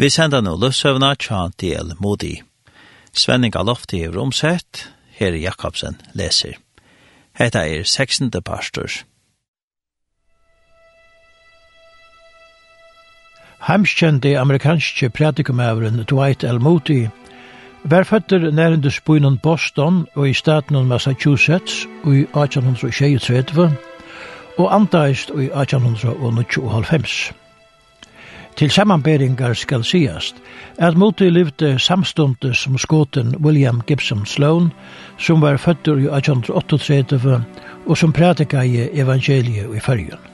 Vi sender nå løsøvna tja del modi. Svenning av lofti i romsett, her Jakobsen leser. Hetta er 16. pastors. Heimskjente amerikanske pratikumæveren Dwight L. Moody var føtter nærende spøynen Boston og i staten Massachusetts og i 1836 og antaist i 1895. Til samanberingar skal sigast at Moti livde samstundes som skoten William Gibson Sloan, som var fødder i 1838 og som prædika i evangeliet i fyrjun.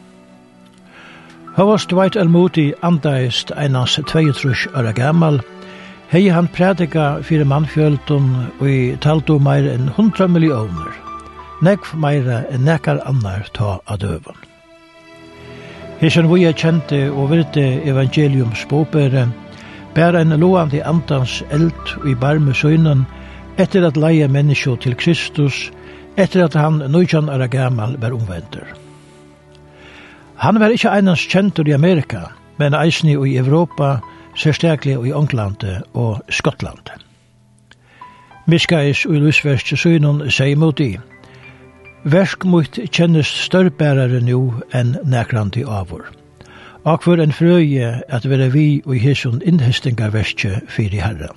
Havast Dwight L. Moody andaist einans 22 år gammal, hei han prædika fyrir mannfjöldun og i taltu meir enn 100 millioner, nekv meira enn nekar annar ta av døven. Hesen vi er kjente og virte evangelium bopere, bær en lovande andans eld i barme søgnen, etter at leie menneskje til Kristus, etter at han nøytjan er gammal var omvender. Han var ikkje einans kjentur i Amerika, men eisni i Europa, særstaklig i England og Skottland. Miskais og Lusverst søgnen sier mot i, Versk mot kjennes størrbærare nu enn nekrandi avur. Akvar en frøye at vera vi og i hesson innhestinga verskje fyrir herra.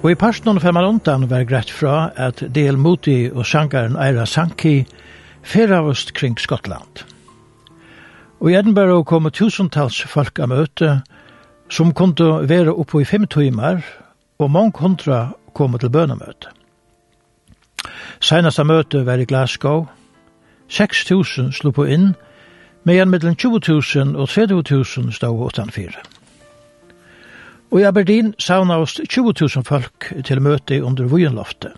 Og i personen fem undan var greit fra at Del Moti og sangaren Eira Sanki feravust kring Skottland. Og i Edinburgh kom tusentals folk av møte som kunne være oppe i fem timer, og mange hundra kom til bønemøte. Senaste møte var i Glasgow. 6.000 slo på inn, medan mellom 20.000 og 30.000 stod utanfyr. Og i Aberdeen savnavst 20.000 folk til møte under Vujenloftet.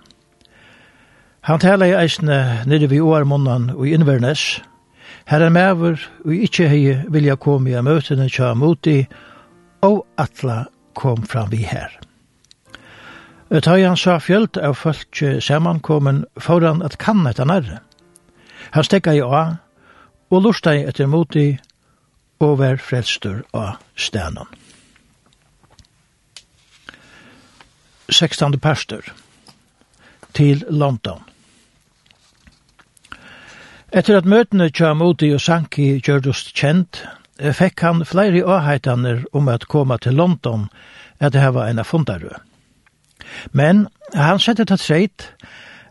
Han tala i eisne nere vi åarmånden og i Inverness. Her er mever, og ikkje hei vilja komme i møtene tja moti, og atla kom fram vi her. Ta han sa fjöld av folk samankommen foran at kanna etter nærre. Han stekka i a, og lusta i etter moti, og vær frelstur av stenan. 16. pastor til London. Etter at møtene tja Modi og Sanki gjørdust kjent, fekk han flere åheitaner om at koma til London at det var en fundarø. Men han sette til treit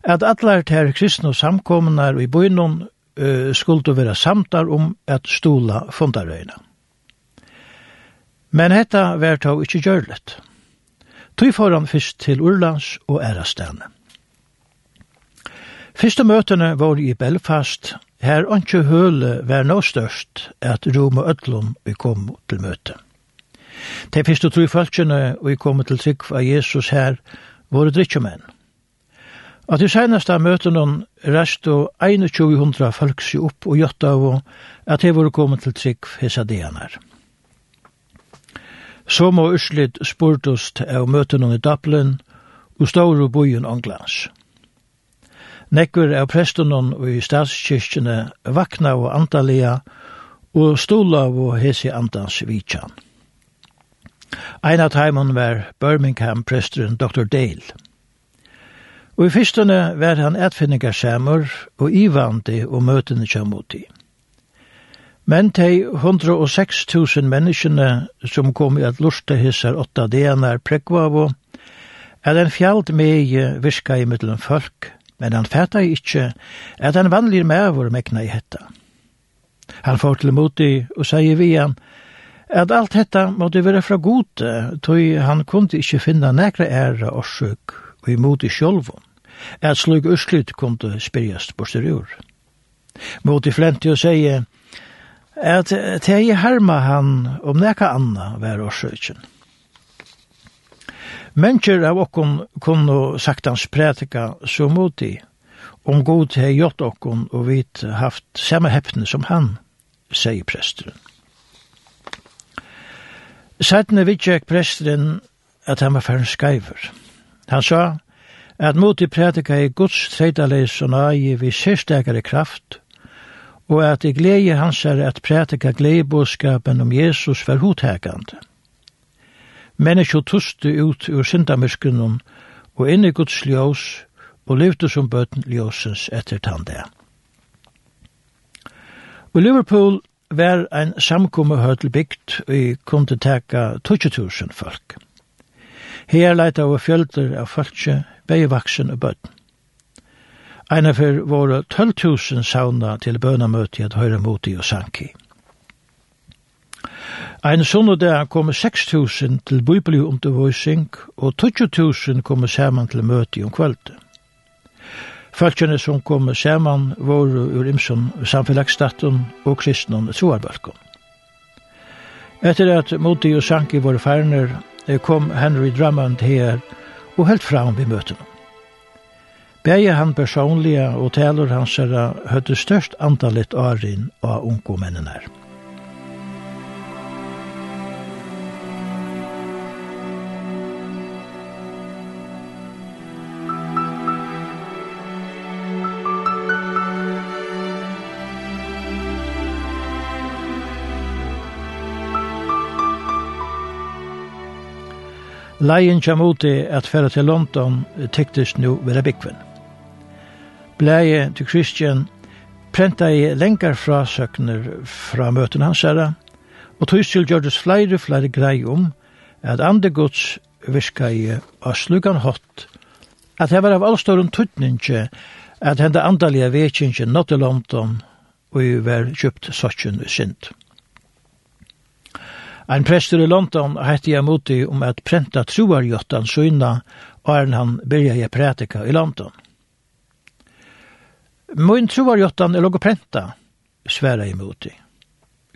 at alle ter kristne samkommunar i bøynon uh, skulle være samtar om at stola fundarøyna. Men hetta var tog ikkje gjørlet. Tøy får han fyrst til Urlands og Ærastene. Fyrste møtene var i Belfast, her ikke høle var nå størst at Rom og Øtlom vi kom til møte. De første tru folkene vi kom til trygg av Jesus her var drikkjemenn. Og til seneste møtene resto 2100 folk seg opp og gjøtt av at de var kommet til trygg hessa denar. Som og Øslit spurtust av møtene i Dublin og ståre bojen Anglands. Nekker av prestunnen og i statskirkene vakna og antallia og stola og hese andans vitjan. Ein av teimen var Birmingham-presteren Dr. Dale. Og i fyrstene var han etfinningarsamur og ivandi og møtene kjamoti. Men de 106.000 menneskene som kom i at lusta hissar åtta denar prekvavo, er den fjallt med virka i middelen folk, men han fæta ikkje at han vanlig med vår mekna i hetta. Han får til moti og sier vi han, at alt hetta måtte være fra gode, tog han kunde ikkje finna nekra æra og sjuk og imot i sjolvun, at slug uslut kunde spyrjast bostur ur. Moti flenti og sier, at det er herma han om nekka anna vær årsøkjen. Mennesker av okkon kunne hans prætika så moti om god hei gjort okkon og vit haft samme heppne som han, sier presteren. Sætne vidtjekk presteren at han var færre skaiver. Han sa at moti prætika i gods treidaleis og nai vi sérstakare kraft og at i glede hans er at prætika gledebåskapen om Jesus var hotekant. Menneskje tuste ut ur syndamyskunnen og inn i Guds ljós og levde som bøten ljósens etter tande. Og Liverpool var ein samkomme høytel bygd og kunne teka 20.000 folk. Her leita over fjölder av folkje, beivaksen og bøten. Einar for våre 12.000 sauna til bønamøte i at høyre mot i og sanki. Ein sunn der kom 6.000 til bibelundervisning, og 20.000 kom saman til møte om kvöldet. Følgene som kom saman var ur imsom samfellagsstaten og kristnum troarbølkum. Etter at Moti og Sanki var ferner, kom Henry Drummond her og helt fram vid møtene. Begge han personlige og taler hans herra høyde størst antallet årin av ungdomennene her. Leien kom ut i at færa til London tyktes nu vera byggvinn blei til Kristian prenta i lengar fra søkner fra møten hans herra, og tøystil gjørdes flere flere grei om at andegods virka i aslugan hot, at det var av allståren tuttninge at henda andalige vekinge nått i London og i var kjøpt sokken sint. Ein prester i London hette jeg moti om at prenta troarjottan søyna, og han byrja i prætika i London. Min trovarjottan er låg og prenta, sværa imot.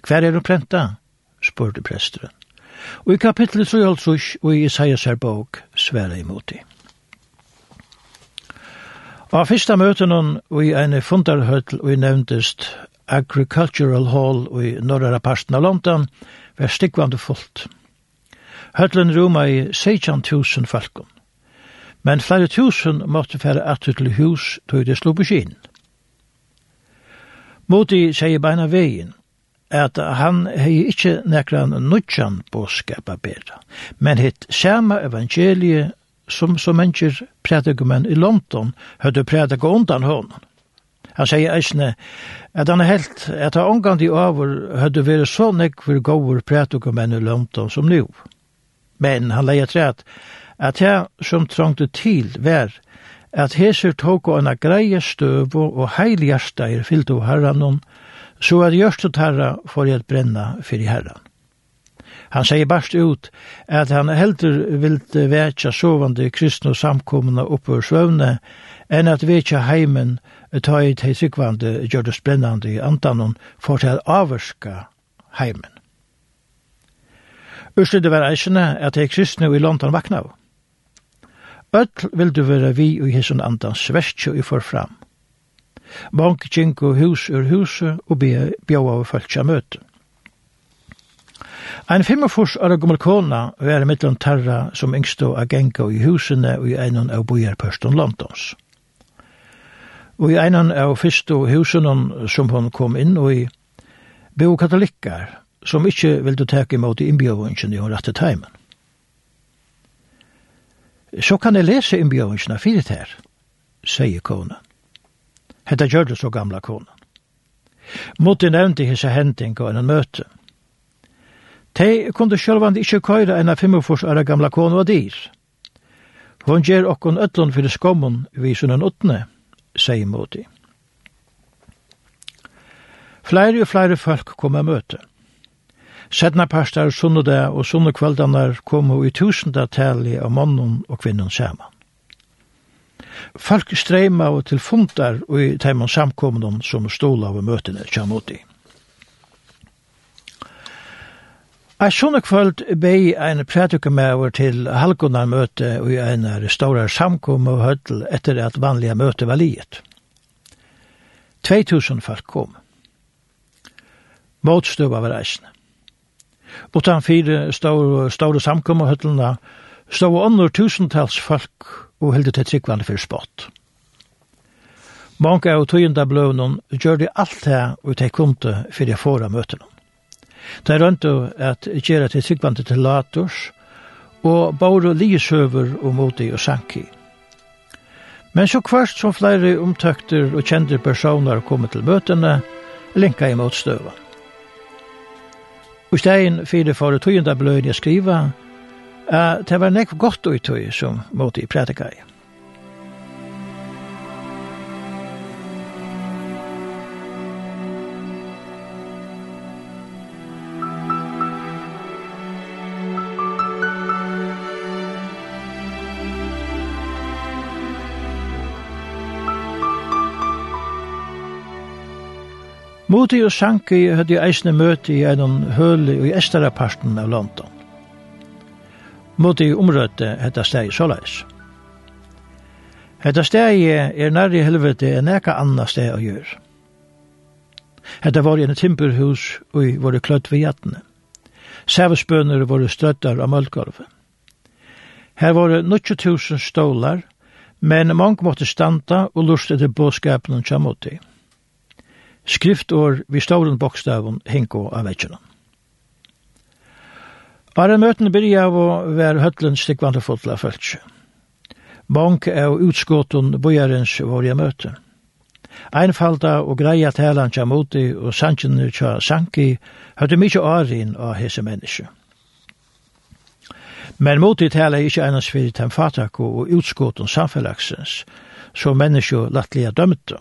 Hver er å prenta? spurte presteren. Og i kapitlet 3 og i Isaias her bok sværa imot i. Av fyrsta møten hon og i en fundarhøtl og i nevntest Agricultural Hall og i norra parten av London var stikvande fullt. Høtlen roma i 16.000 falkon. Men flere tusen måtte fære atter til hus tog det slå på skinn. Moti sier beina vegin at han hei ikkje nekran nudjan båskapa bera, men hitt sama evangelie som så mennesker prædikumenn i London høyde prædik undan hånden. Han sier eisne at han er helt at han omgang de over høyde vært så nekver gåur prædikumenn i London som nu. Men han leier tre at det som trangte til vær at heser tåk og anna greie støv og heiligasta er fyllt av herran så at gjørstet herra får jeg brenna fyrir herran. Han sier barst ut at han heldur vilt vekja sovande kristne og samkomna oppover svøvne enn at vekja heimen ta i teisikvande gjørdes brennande i antanon for til avvarska heimen. Ørsledet var eisene at hei kristne i London vakna av. Öll vil du vera vi og hisson andan sverstjo i forfram. Mange kjenko hus ur huset og bjau av falskja møte. Ein 45 år gommel kona var i mittlen tarra som yngstå a genga i husene og i einan av bojarpørston Londons. Og i einan av fyrste husene som hon kom inn og i bo katolikkar som ikkje vildu teka imot i innbjøvunnsjen i hon rette teimen så kan jeg lese innbjøringsene fyrt her, sier konen. Hetta gjør det så gamla konen. Motti nevnte hese hending og en møte. Tei kunde sjølvand ikkje køyre enn av 45 år gamla konen og dyr. Hon gjer okkon ötlun fyrir skommun vi sunnen utne, sier Motti. Flere og flere folk kom av møtet. Sedna pastar sunnudag og sunnukveldanar komu i tusenda tali av mannen og kvinnen saman. Folk streima og til fundar og i teimann samkommunen som stóla av møtene kjamoti. Jeg sånne kvöld bei en prædikumever til halvgunnar møte og i en restaurar samkomme og høttel etter at vanliga møte var liet. 2000 folk kom. Motstøva var reisende. Utan fire ståre, ståre samkommerhøttelene stod under tusentals folk og hilde til tryggvann for spott. Mange av tøyenda bløvnen gjør de alt det og de kom til for de fåra møtene. Det er rundt at gjøre til tryggvande til lators og bare liesøver og modi og sanki. Men så kvart som flere omtøkter og kjente personer kom til møtene, linka imot støvann. Og stegen fyrir for tøyenda bløyde skriva, at det var nekv godt ut tøy som måtte i. Moti og Sanki hadde jeg eisne møte i en høle i estara parten av London. Moti omrøtte hetta steg såleis. Hetta steg er nærri helvete enn eka anna steg å gjør. Hetta var i en timperhus og i våre kløtt ved jattene. Sævesbøner våre strøttar av mølgolvet. Her var det 90.000 stålar, men mange måtte standa og lurste til båskapen og tjamotig skriftår vi stauren bokstaven hinko av vetsjene. Bare møtene byrja av å være høtlen stikkvande fotla føltse. Bank av utskåten bojarens var jeg møte. Einfalda og greia talan tja moti og sanjene tja sanki høtte mykje arin av hese menneske. Men moti tala ikkje einas fyrir temfatak og utskåten samfellagsens, så menneske lattliga dømte.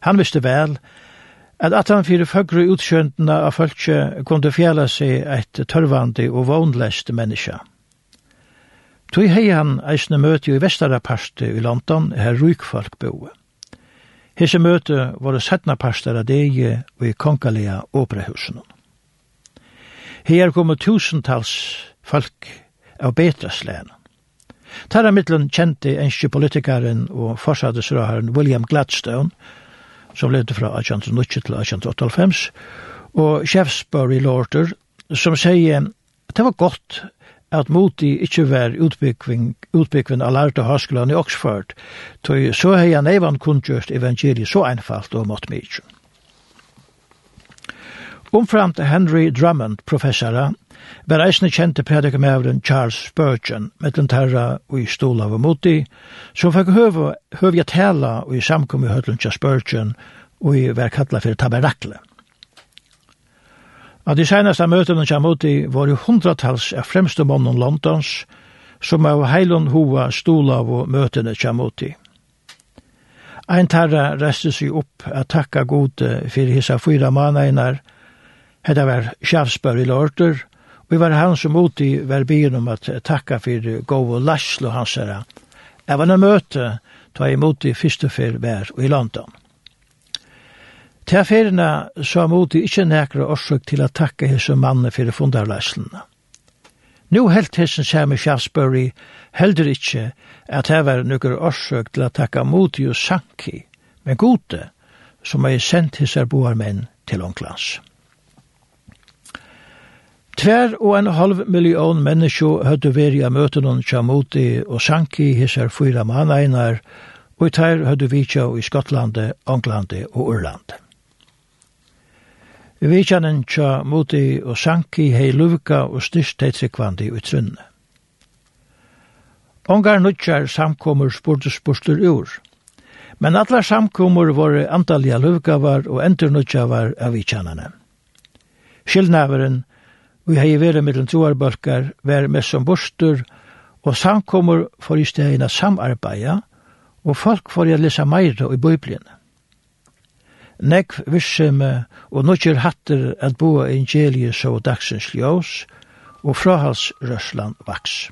Han visste vel at at han fyrir fagru utskjöndina av fölkje kunde fjæla seg eit tørvandi og vondlest menneska. Tui hei han eisne møte i vestara parste i London, her rukfolk boe. Hese møte var det settna parste av deg og i kongalega operahusen. Her kom tusentals folk av betra slæna. Tarra mittlen kjente enskje politikaren og forsadesraharen William Gladstone, som levde fra 1890 til 1898, og Shaftesbury Lorter, som sier at det var godt at Moti ikkje var utbyggving, utbyggving av lærte høskolen i Oxford, tog så hei han evan kunngjørt evangeliet så einfalt og mått mykje. Omframt Henry Drummond, professora, var eisne kjente predikamævren Charles Spurgeon, mittlen terra og i stola av moti, som fikk høve, høve jeg tala og i samkom i høtlen til Spurgeon og i var kalla for taberrakle. Av de senaste møtene til moti var jo hundratals av fremste månen Londons, som av heilon hova stola av møtene til moti. Ein tarra restes seg opp at takka gode fyrir hisa fyra manainar, Hetta var Sjarsbøri Lorter, Vi var han som mot i verbien om at takka for Govo Laslo hans herra. Jeg var en møte ta imot i første fyr vær og i London. Til ferina så mot ikkje nekra årsøk til at takka hese mannen for fundarlæslene. Nå helt hessen Sammy Shaftesbury heldur ikkje at her var nokre årsøk til at takka mot jo Sanki, men gode, som har sendt hese boar menn til Ånglands. Tver og en halv million menneskje høyde veri av møten om Tjamoti og Sanki hisser fyra manneinar, og i tær høyde vitja i Skottlandet, Anglande og Urlandet. Vitjanen tja Moti og Sanki hei luvka og styrst teitsikvandi i trunne. Ongar nutjar samkomur spurte spurtur ur, men alla samkomur voru antalja luvgavar og enternutjavar av vitjanene. Skilnaveren Vi hei vere mellom troarbalkar, vær med som bostur, og samkommer for i stegina samarbeida, og folk for i a lesa meira i bøyblien. Nekv visseme og nokjer hatter at boa evangeliet så dagsens ljós, og frahalsrørslan vaks.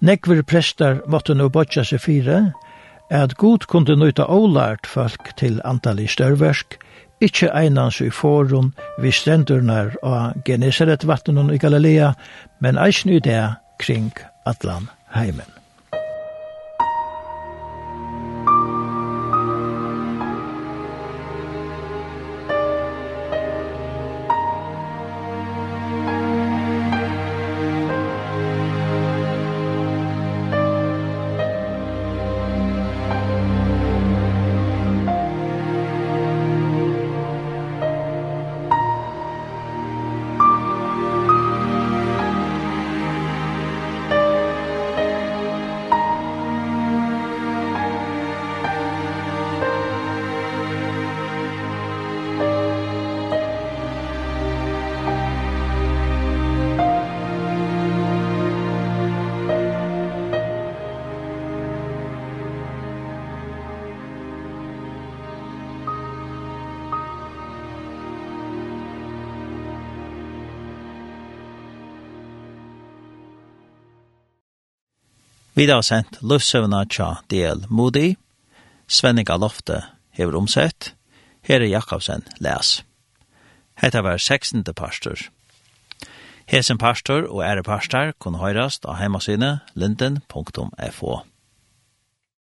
Nekver prestar måtte nå bodja seg fire, at god kunde nøyta ålært folk til antallig størversk, ikkje einans i forum vi stendurnar av Genesaret vattnen i Galilea, men eisne i det kring Atlan heimen. Vi har sendt løvsøvna tja del Moody, Svenninga Lofte hever omsett, Herre Jakobsen les. Hetta var 16. pastor. Hesen pastor og ære pastor kun høyrast av heimasine linden.fo.